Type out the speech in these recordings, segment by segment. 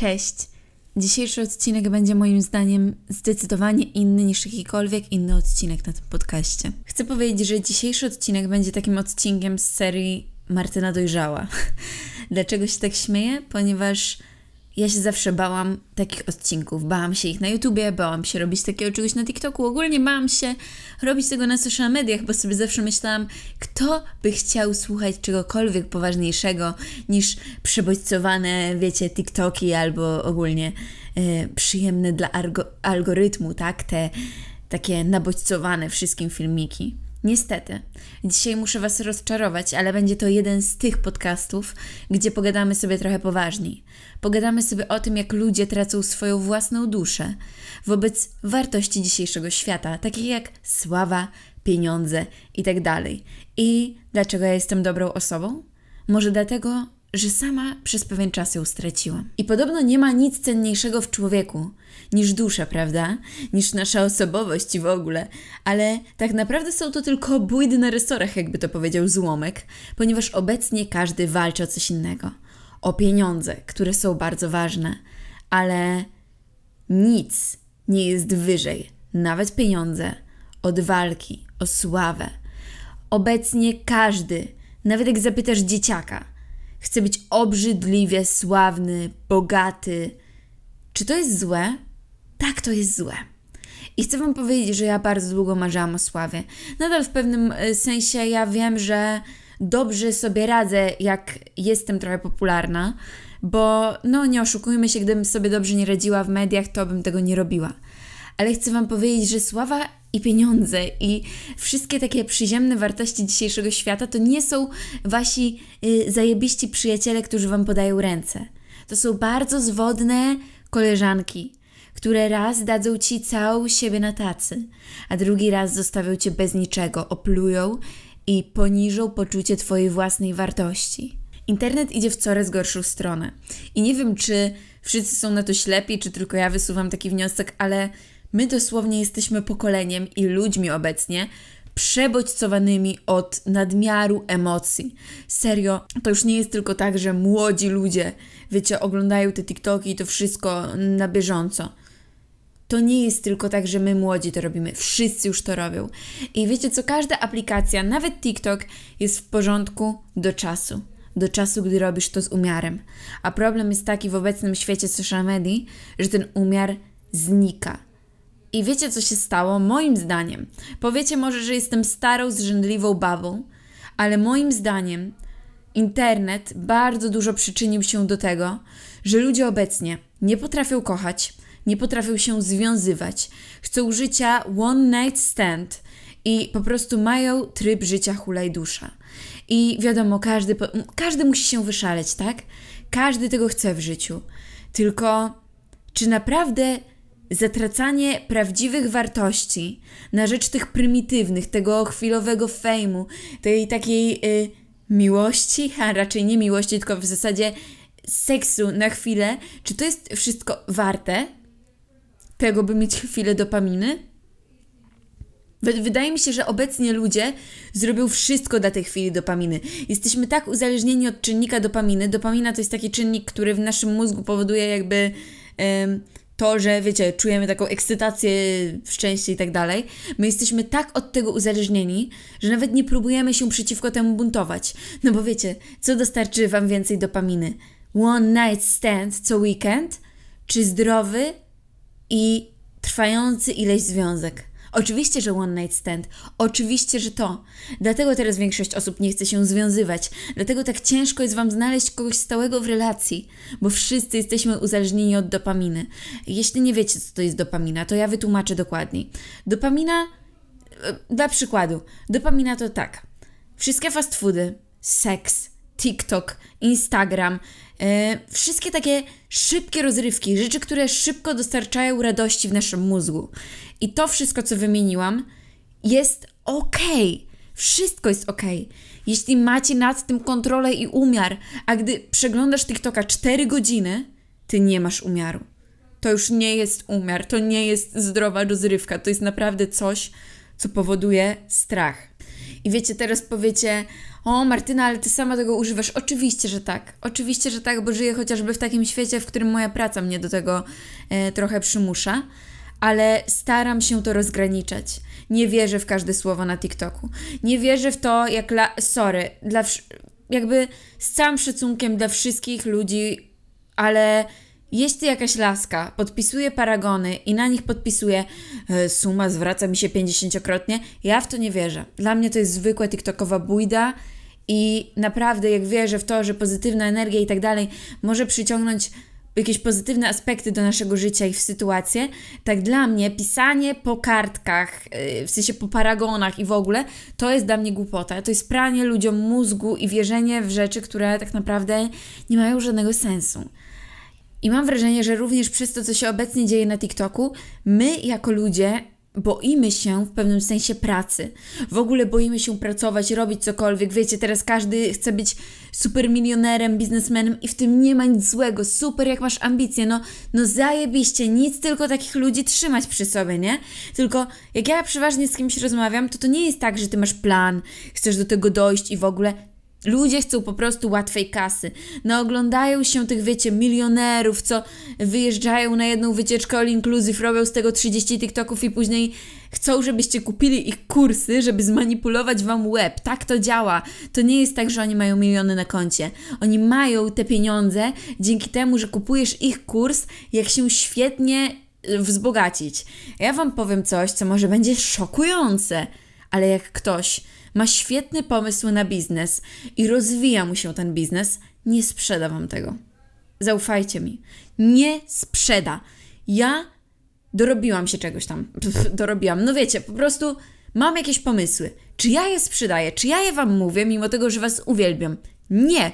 Cześć! Dzisiejszy odcinek będzie moim zdaniem zdecydowanie inny niż jakikolwiek inny odcinek na tym podcaście. Chcę powiedzieć, że dzisiejszy odcinek będzie takim odcinkiem z serii Martyna dojrzała. Dlaczego się tak śmieję? Ponieważ ja się zawsze bałam takich odcinków. Bałam się ich na YouTubie, bałam się robić takiego czegoś na TikToku. Ogólnie bałam się robić tego na social mediach, bo sobie zawsze myślałam, kto by chciał słuchać czegokolwiek poważniejszego niż przebodźcowane, wiecie, TikToki albo ogólnie e, przyjemne dla algorytmu, tak? Te takie nabodźcowane wszystkim filmiki. Niestety, dzisiaj muszę Was rozczarować, ale będzie to jeden z tych podcastów, gdzie pogadamy sobie trochę poważniej. Pogadamy sobie o tym, jak ludzie tracą swoją własną duszę wobec wartości dzisiejszego świata, takich jak sława, pieniądze itd. Tak I dlaczego ja jestem dobrą osobą? Może dlatego, że sama przez pewien czas ją straciłam. I podobno nie ma nic cenniejszego w człowieku niż dusza, prawda? Niż nasza osobowość i w ogóle. Ale tak naprawdę są to tylko bójdy na resorach, jakby to powiedział Złomek, ponieważ obecnie każdy walczy o coś innego. O pieniądze, które są bardzo ważne, ale nic nie jest wyżej, nawet pieniądze, od walki, o sławę. Obecnie każdy, nawet jak zapytasz dzieciaka, chce być obrzydliwie sławny, bogaty. Czy to jest złe? Tak, to jest złe. I chcę Wam powiedzieć, że ja bardzo długo marzyłam o sławie. Nadal w pewnym e, sensie ja wiem, że dobrze sobie radzę, jak jestem trochę popularna, bo no nie oszukujmy się, gdybym sobie dobrze nie radziła w mediach, to bym tego nie robiła. Ale chcę Wam powiedzieć, że sława i pieniądze i wszystkie takie przyziemne wartości dzisiejszego świata to nie są wasi y, zajebiści przyjaciele, którzy Wam podają ręce. To są bardzo zwodne koleżanki, które raz dadzą ci całą siebie na tacy, a drugi raz zostawią cię bez niczego, oplują i poniżą poczucie twojej własnej wartości. Internet idzie w coraz gorszą stronę. I nie wiem, czy wszyscy są na to ślepi, czy tylko ja wysuwam taki wniosek, ale my dosłownie jesteśmy pokoleniem i ludźmi obecnie, przebodźcowanymi od nadmiaru emocji. Serio, to już nie jest tylko tak, że młodzi ludzie, wiecie, oglądają te TikToki i to wszystko na bieżąco. To nie jest tylko tak, że my młodzi to robimy, wszyscy już to robią. I wiecie co, każda aplikacja, nawet TikTok, jest w porządku do czasu. Do czasu, gdy robisz to z umiarem. A problem jest taki w obecnym świecie social media, że ten umiar znika i wiecie, co się stało? Moim zdaniem, powiecie może, że jestem starą, zrzędliwą babą, ale moim zdaniem internet bardzo dużo przyczynił się do tego, że ludzie obecnie nie potrafią kochać, nie potrafią się związywać, chcą życia one night stand i po prostu mają tryb życia hulaj dusza. I wiadomo, każdy, każdy musi się wyszaleć, tak? Każdy tego chce w życiu. Tylko czy naprawdę zatracanie prawdziwych wartości na rzecz tych prymitywnych, tego chwilowego fejmu, tej takiej y, miłości, a raczej nie miłości, tylko w zasadzie seksu na chwilę, czy to jest wszystko warte tego, by mieć chwilę dopaminy? Wydaje mi się, że obecnie ludzie zrobią wszystko dla tej chwili dopaminy. Jesteśmy tak uzależnieni od czynnika dopaminy. Dopamina to jest taki czynnik, który w naszym mózgu powoduje jakby to, że wiecie, czujemy taką ekscytację, szczęście i tak dalej, my jesteśmy tak od tego uzależnieni, że nawet nie próbujemy się przeciwko temu buntować. No bo wiecie, co dostarczy Wam więcej dopaminy? One night stand co weekend, czy zdrowy i trwający ileś związek? Oczywiście, że one night stand. Oczywiście, że to. Dlatego teraz większość osób nie chce się związywać. Dlatego tak ciężko jest Wam znaleźć kogoś stałego w relacji, bo wszyscy jesteśmy uzależnieni od dopaminy. Jeśli nie wiecie, co to jest dopamina, to ja wytłumaczę dokładniej. Dopamina, e, dla przykładu, dopamina to tak. Wszystkie fast foody, seks, TikTok, Instagram, yy, wszystkie takie szybkie rozrywki, rzeczy, które szybko dostarczają radości w naszym mózgu. I to wszystko, co wymieniłam, jest ok. Wszystko jest ok. Jeśli macie nad tym kontrolę i umiar, a gdy przeglądasz TikToka 4 godziny, ty nie masz umiaru. To już nie jest umiar, to nie jest zdrowa rozrywka, to jest naprawdę coś, co powoduje strach. I wiecie, teraz powiecie, o Martyna, ale ty sama tego używasz. Oczywiście, że tak. Oczywiście, że tak, bo żyję chociażby w takim świecie, w którym moja praca mnie do tego e, trochę przymusza, ale staram się to rozgraniczać. Nie wierzę w każde słowo na TikToku. Nie wierzę w to, jak. La... Sorry, dla. Jakby z całym szacunkiem dla wszystkich ludzi, ale jeśli jakaś laska podpisuje paragony i na nich podpisuje suma zwraca mi się pięćdziesięciokrotnie, ja w to nie wierzę. Dla mnie to jest zwykła TikTokowa bójda i naprawdę jak wierzę w to, że pozytywna energia i tak dalej może przyciągnąć jakieś pozytywne aspekty do naszego życia i w sytuację, tak dla mnie pisanie po kartkach, e, w sensie po paragonach i w ogóle, to jest dla mnie głupota. To jest pranie ludziom mózgu i wierzenie w rzeczy, które tak naprawdę nie mają żadnego sensu. I mam wrażenie, że również przez to, co się obecnie dzieje na TikToku, my jako ludzie boimy się w pewnym sensie pracy. W ogóle boimy się pracować, robić cokolwiek. Wiecie, teraz każdy chce być super milionerem, biznesmenem i w tym nie ma nic złego. Super, jak masz ambicje. No, no zajebiście, nic tylko takich ludzi trzymać przy sobie, nie? Tylko jak ja przeważnie z kimś rozmawiam, to to nie jest tak, że ty masz plan, chcesz do tego dojść i w ogóle Ludzie chcą po prostu łatwej kasy. No oglądają się tych, wiecie, milionerów, co wyjeżdżają na jedną wycieczkę all inclusive, robią z tego 30 TikToków i później chcą, żebyście kupili ich kursy, żeby zmanipulować wam web. Tak to działa. To nie jest tak, że oni mają miliony na koncie. Oni mają te pieniądze dzięki temu, że kupujesz ich kurs, jak się świetnie y, wzbogacić. Ja wam powiem coś, co może będzie szokujące, ale jak ktoś ma świetny pomysł na biznes i rozwija mu się ten biznes, nie sprzeda wam tego. Zaufajcie mi. Nie sprzeda. Ja dorobiłam się czegoś tam. Dorobiłam. No wiecie, po prostu mam jakieś pomysły. Czy ja je sprzedaję? Czy ja je wam mówię, mimo tego, że was uwielbiam? Nie.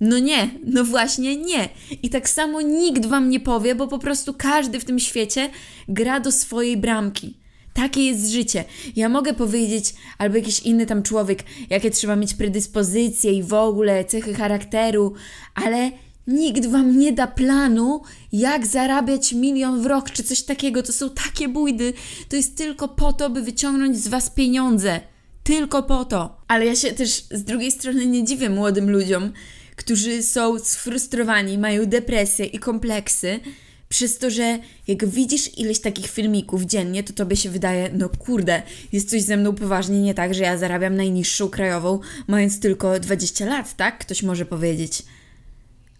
No nie, no właśnie nie. I tak samo nikt wam nie powie, bo po prostu każdy w tym świecie gra do swojej bramki. Takie jest życie. Ja mogę powiedzieć, albo jakiś inny tam człowiek, jakie trzeba mieć predyspozycje i w ogóle cechy charakteru, ale nikt wam nie da planu, jak zarabiać milion w rok czy coś takiego. To są takie bójdy. To jest tylko po to, by wyciągnąć z was pieniądze. Tylko po to. Ale ja się też z drugiej strony nie dziwię młodym ludziom, którzy są sfrustrowani, mają depresję i kompleksy przez to, że jak widzisz ileś takich filmików dziennie, to tobie się wydaje, no kurde, jest coś ze mną poważnie nie tak, że ja zarabiam najniższą krajową, mając tylko 20 lat, tak? Ktoś może powiedzieć.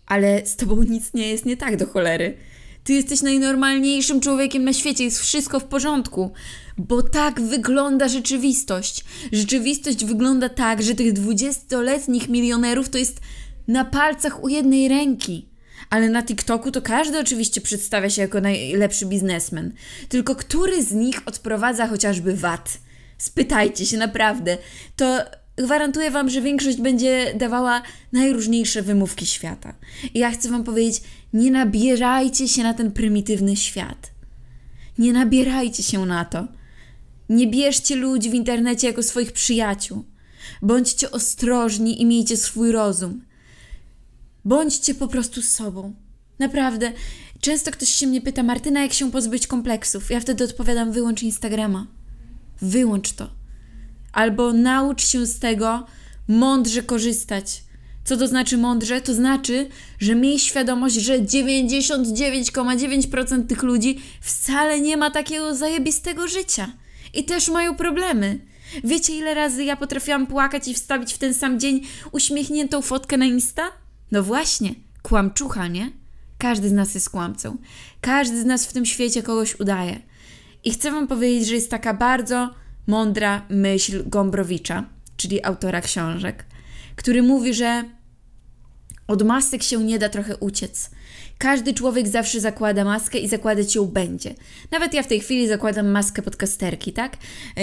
Ale z tobą nic nie jest nie tak do cholery. Ty jesteś najnormalniejszym człowiekiem na świecie, jest wszystko w porządku. Bo tak wygląda rzeczywistość. Rzeczywistość wygląda tak, że tych 20-letnich milionerów to jest na palcach u jednej ręki ale na TikToku to każdy oczywiście przedstawia się jako najlepszy biznesmen. Tylko który z nich odprowadza chociażby VAT? Spytajcie się naprawdę. To gwarantuję Wam, że większość będzie dawała najróżniejsze wymówki świata. I ja chcę Wam powiedzieć, nie nabierajcie się na ten prymitywny świat. Nie nabierajcie się na to. Nie bierzcie ludzi w internecie jako swoich przyjaciół. Bądźcie ostrożni i miejcie swój rozum. Bądźcie po prostu sobą. Naprawdę. Często ktoś się mnie pyta, Martyna, jak się pozbyć kompleksów? Ja wtedy odpowiadam, wyłącz Instagrama. Wyłącz to. Albo naucz się z tego mądrze korzystać. Co to znaczy mądrze? To znaczy, że miej świadomość, że 99,9% tych ludzi wcale nie ma takiego zajebistego życia. I też mają problemy. Wiecie, ile razy ja potrafiłam płakać i wstawić w ten sam dzień uśmiechniętą fotkę na Insta? No właśnie, kłamczucha, nie? Każdy z nas jest kłamcą. Każdy z nas w tym świecie kogoś udaje. I chcę Wam powiedzieć, że jest taka bardzo mądra myśl Gombrowicza, czyli autora książek, który mówi, że od masek się nie da trochę uciec. Każdy człowiek zawsze zakłada maskę i zakładać ją będzie. Nawet ja w tej chwili zakładam maskę podcasterki, tak?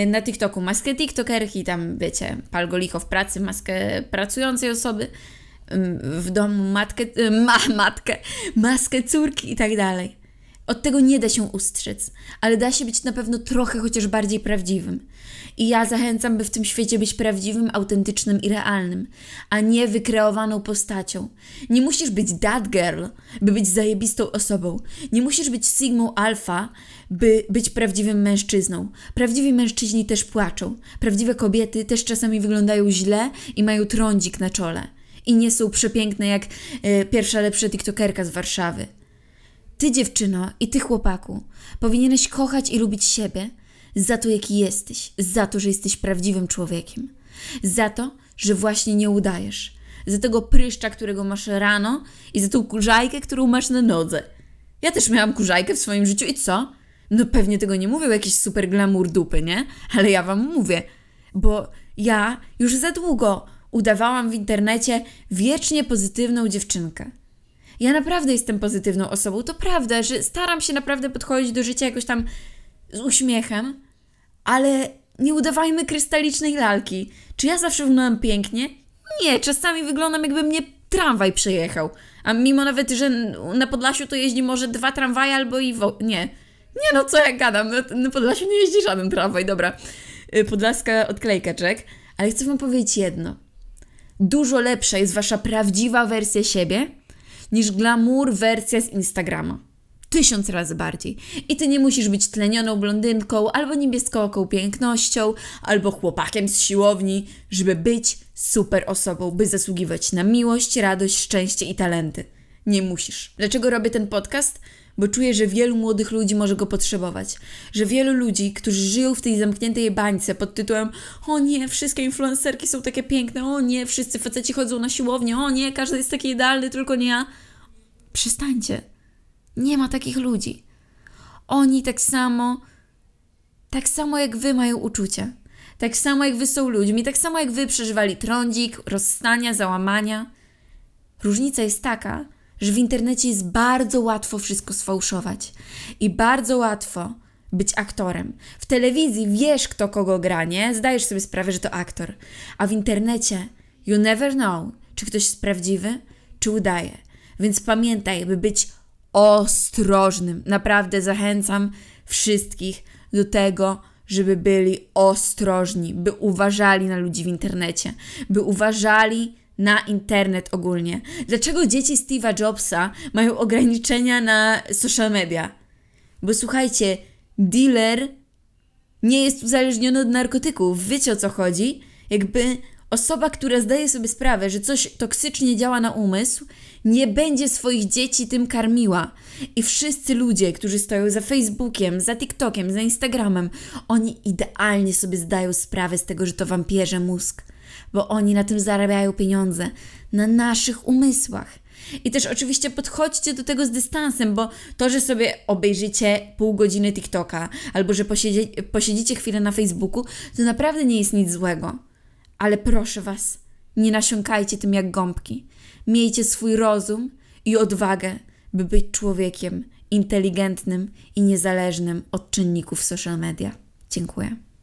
Na TikToku maskę TikTokerki, tam wiecie, palgoliko w pracy, maskę pracującej osoby w domu matkę, ma, matkę, maskę córki i tak dalej. Od tego nie da się ustrzec, ale da się być na pewno trochę chociaż bardziej prawdziwym. I ja zachęcam, by w tym świecie być prawdziwym, autentycznym i realnym, a nie wykreowaną postacią. Nie musisz być that girl, by być zajebistą osobą. Nie musisz być sigmą alfa, by być prawdziwym mężczyzną. Prawdziwi mężczyźni też płaczą. Prawdziwe kobiety też czasami wyglądają źle i mają trądzik na czole. I nie są przepiękne jak y, pierwsza lepsza tiktokerka z Warszawy. Ty, dziewczyno, i ty, chłopaku, powinieneś kochać i lubić siebie za to, jaki jesteś, za to, że jesteś prawdziwym człowiekiem, za to, że właśnie nie udajesz, za tego pryszcza, którego masz rano i za tą kurzajkę, którą masz na nodze. Ja też miałam kurzajkę w swoim życiu i co? No pewnie tego nie mówią jakiś super glamour dupy, nie? Ale ja wam mówię, bo ja już za długo udawałam w internecie wiecznie pozytywną dziewczynkę. Ja naprawdę jestem pozytywną osobą. To prawda, że staram się naprawdę podchodzić do życia jakoś tam z uśmiechem, ale nie udawajmy krystalicznej lalki. Czy ja zawsze wyglądam pięknie? Nie, czasami wyglądam jakby mnie tramwaj przejechał. A mimo nawet, że na Podlasiu to jeździ może dwa tramwaje albo i... Wo- nie. Nie no, co ja gadam? Na, Podlasiu nie jeździ żaden tramwaj, dobra. Y, podlaska odklejka, czek. Ale chcę wam powiedzieć jedno. Dużo lepsza jest wasza prawdziwa wersja siebie niż glamour wersja z Instagrama. Tysiąc razy bardziej. I ty nie musisz być tlenioną blondynką, albo niebieskooką pięknością, albo chłopakiem z siłowni, żeby być super osobą, by zasługiwać na miłość, radość, szczęście i talenty. Nie musisz. Dlaczego robię ten podcast? Bo czuję, że wielu młodych ludzi może go potrzebować. Że wielu ludzi, którzy żyją w tej zamkniętej bańce pod tytułem o nie, wszystkie influencerki są takie piękne, o nie, wszyscy faceci chodzą na siłownię, o nie, każdy jest taki idealny, tylko nie ja. Przestańcie. Nie ma takich ludzi. Oni tak samo, tak samo jak wy mają uczucia. Tak samo jak wy są ludźmi, tak samo jak wy przeżywali trądzik, rozstania, załamania. Różnica jest taka, że w internecie jest bardzo łatwo wszystko sfałszować i bardzo łatwo być aktorem. W telewizji wiesz, kto kogo gra, nie? Zdajesz sobie sprawę, że to aktor. A w internecie you never know, czy ktoś jest prawdziwy, czy udaje. Więc pamiętaj, by być ostrożnym. Naprawdę zachęcam wszystkich do tego, żeby byli ostrożni, by uważali na ludzi w internecie, by uważali na internet ogólnie. Dlaczego dzieci Steve'a Jobsa mają ograniczenia na social media? Bo słuchajcie, dealer nie jest uzależniony od narkotyków. Wiecie o co chodzi? Jakby osoba, która zdaje sobie sprawę, że coś toksycznie działa na umysł, nie będzie swoich dzieci tym karmiła. I wszyscy ludzie, którzy stoją za Facebookiem, za TikTokiem, za Instagramem, oni idealnie sobie zdają sprawę z tego, że to wampierze mózg, bo oni na tym zarabiają pieniądze, na naszych umysłach. I też oczywiście podchodźcie do tego z dystansem, bo to, że sobie obejrzycie pół godziny TikToka albo że posiedzie, posiedzicie chwilę na Facebooku, to naprawdę nie jest nic złego. Ale proszę Was, nie nasiąkajcie tym jak gąbki. Miejcie swój rozum i odwagę, by być człowiekiem inteligentnym i niezależnym od czynników social media. Dziękuję.